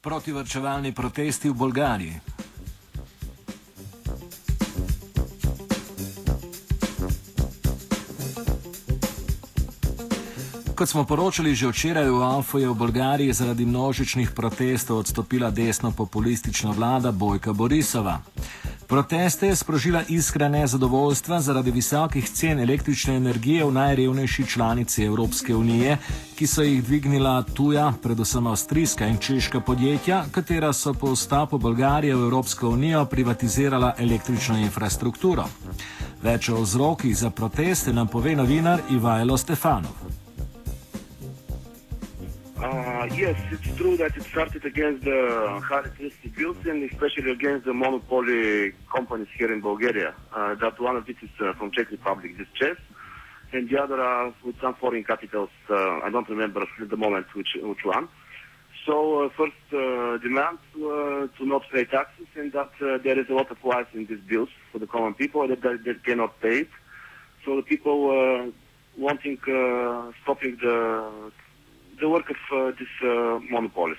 Protivrčevalni protesti v Bolgariji. Kot smo poročali že včeraj v Alfu, je v Bolgariji zaradi množičnih protestov odstopila desno populistična vlada Bojka Borisova. Proteste je sprožila iskra nezadovoljstva zaradi visokih cen električne energije v najrevnejši članici Evropske unije, ki so jih dvignila tuja, predvsem avstrijska in češka podjetja, katera so po vstopu Bolgarije v Evropsko unijo privatizirala električno infrastrukturo. Več o vzrokih za proteste nam pove novinar Ivajlo Stefanov. Uh, yes, it's true that it started against the high electricity especially against the monopoly companies here in Bulgaria. Uh, that one of it is uh, from Czech Republic, this CEZ, and the other are with some foreign capitals. Uh, I don't remember at the moment which which one. So uh, first demand to not pay taxes and that there is a lot of lies in these bills for the common people that they, cannot pay it. So the people wanting stopping the the work of uh, these uh, monopolies.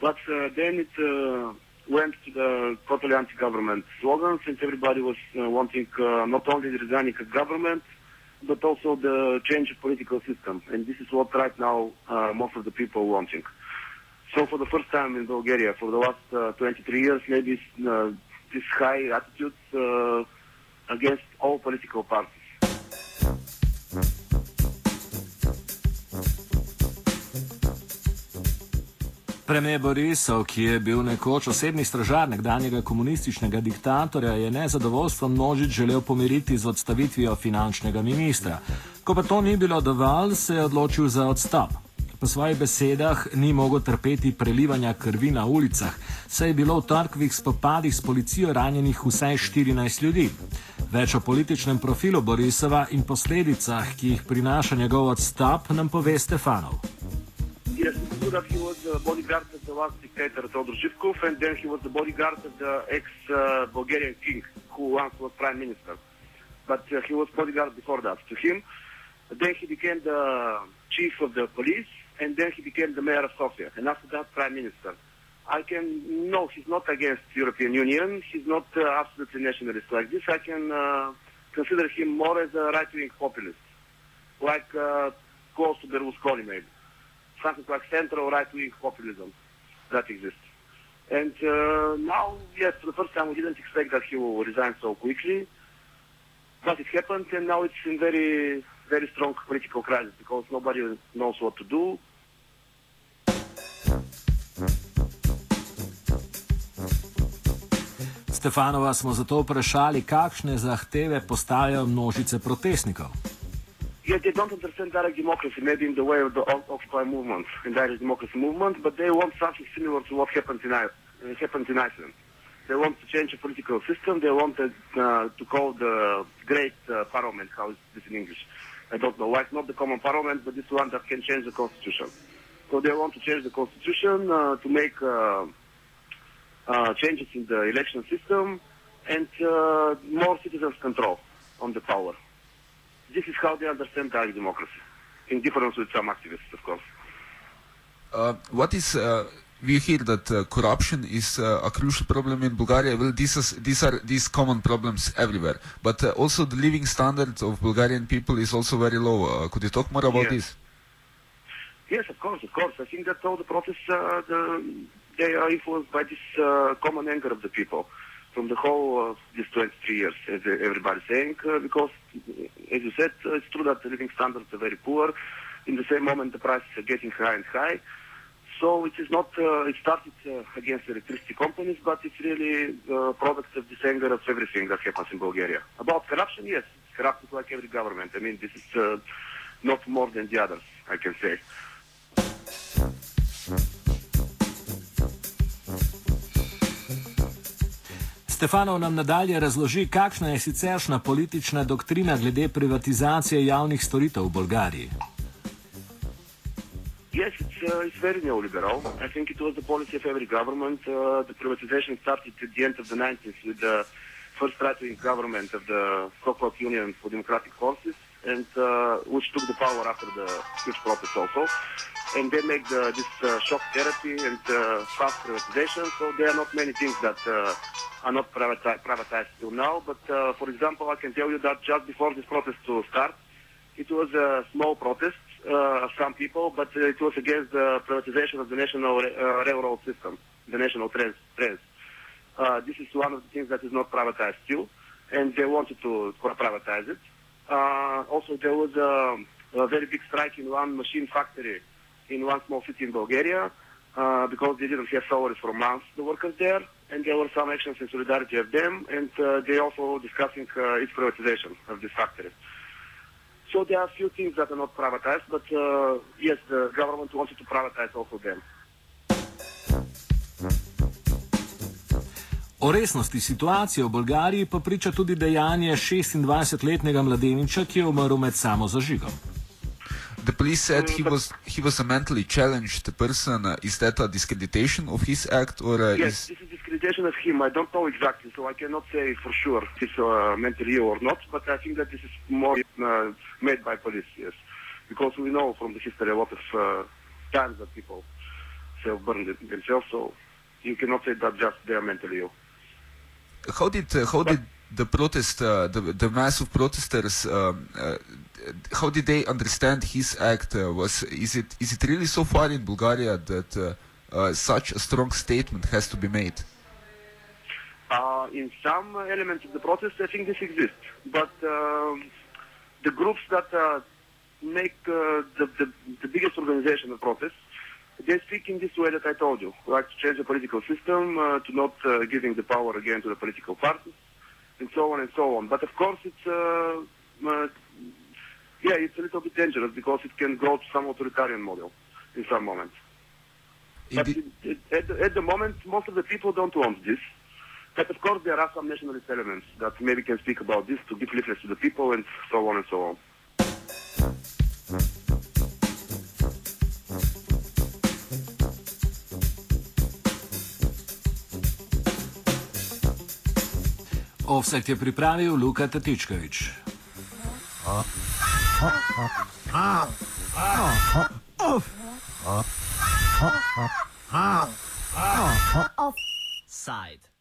But uh, then it went to the totally anti-government slogans, and everybody was wanting not only the resigning of government, but also the change of political system. And this is what right now most of the people are wanting. So for the first time in Bulgaria, for the last uh, 23 years, maybe this high attitudes against all political parties. Premijer Borisov, ki je bil nekoč osebni stražar nekdanjega komunističnega diktatorja, je nezadovoljstvo množic želel pomiriti z odstavitvijo finančnega ministra. Ko pa to ni bilo dovolj, se je odločil za odstop. Po svojih besedah ni mogel trpeti prelivanja krvi na ulicah, saj je bilo v torkovih spopadih s policijo ranjenih vsaj 14 ljudi. Več o političnem profilu Borisova in posledicah, ki jih prinaša njegov odstop, nam pove Stefanov. That he was the bodyguard of the last dictator, Todor Zhivkov, and then he was the bodyguard of the ex-Bulgarian king, who once was prime minister. But uh, he was bodyguard before that to him. Then he became the chief of the police, and then he became the mayor of Sofia, and after that, prime minister. I can, no, he's not against European Union. He's not uh, absolutely nationalist like this. I can uh, consider him more as a right-wing populist, like uh, close to Berlusconi maybe something like central right-wing populism that exists. And uh, now, yes, for the first time, we didn't expect that he will resign so quickly, but it happened, and now it's in very, very strong political crisis because nobody knows what to do. Stefanova smo zato vprašali, kakšne zahteve postavljajo množice protestnikov. Yet they don't understand direct democracy, maybe in the way of the Occupy movement, in direct democracy movement, but they want something similar to what happened in, uh, happened in Iceland. They want to change the political system. They want uh, to call the great uh, parliament, how is this in English? I don't know. Why not the common parliament, but this one that can change the constitution. So they want to change the constitution uh, to make uh, uh, changes in the election system and more citizens' control on the power this is how they understand direct democracy, in difference with some activists, of course. Uh, what is uh, we hear that uh, corruption is uh, a crucial problem in Bulgaria. Well, these are, these are these common problems everywhere, but uh, also the living standard of Bulgarian people is also very low. Uh, could you talk more about yes. this? Yes, of course, of course. I think that all the protests the, they are influenced by this common anger of the people from the whole of these 23 years, as everybody's saying, uh, because, as you said, it's true that the living standards are very poor. In the same moment, the prices are getting high and high. So it is not, uh, it started uh, against electricity companies, but it's really a uh, product of this anger of everything that happens in Bulgaria. About corruption, yes, it's corrupted like every government. I mean, this is uh, not more than the others, I can say. Stefanov nam nadalje razloži, kakšna je siceršna politična doktrina glede privatizacije javnih storitev v Bolgariji. Yes, it's, uh, it's very neoliberal. I think it was the policy of every government. Uh, the privatization started at the end of the 90s with the first right-wing government of the so-called Union for Democratic Forces, and uh, which took the power after the huge protests also. and they make the, this uh, shock therapy and uh, fast privatization. So there are not many things that uh, are not privati- privatized till now. But uh, for example, I can tell you that just before this protest to start, it was a small protest uh, of some people, but uh, it was against the privatization of the national uh, railroad system, the national trains. trains. Uh, this is one of the things that is not privatized still, and they wanted to privatize it. Uh, also, there was a, a very big strike in one machine factory in one small city in Bulgaria uh, because they didn't have salaries for months, the workers there, and there were some actions in solidarity of them, and uh, they also discussing uh, its privatization of this factory. So there are a few things that are not privatized, but uh, yes, the government wanted to privatize also them. O resnosti situacije v Bolgariji pa priča tudi dejanje 26-letnega mladeniča, ki je umrl med samo zažigom. The police said he was he was a mentally challenged person. Uh, is that a discreditation of his act, or uh, Yes, is this is of him. I don't know exactly, so I cannot say for sure if he's uh, mentally ill or not, but I think that this is more uh, made by police, yes. Because we know from the history a lot of uh, times that people self-burn themselves, so you cannot say that just they are mentally ill. how did uh, how did the protest uh, the the mass of protesters um, uh, how did they understand his act? Uh, was is it is it really so far in Bulgaria that uh, uh, such a strong statement has to be made? Uh, in some elements of the process, I think this exists, but um, the groups that uh, make uh, the, the, the biggest organization of the process, they speak in this way that I told you, like to change the political system, uh, to not uh, giving the power again to the political parties, and so on and so on. But of course, it's uh, uh, yeah, it's a little bit dangerous because it can go to some authoritarian model in some moments. But it, it, at, at the moment, most of the people don't want this. But of course, there are some nationalist elements that maybe can speak about this to give leaflets to the people and so on and so on. Offset je pripravil Luka Tatičkovič. Side.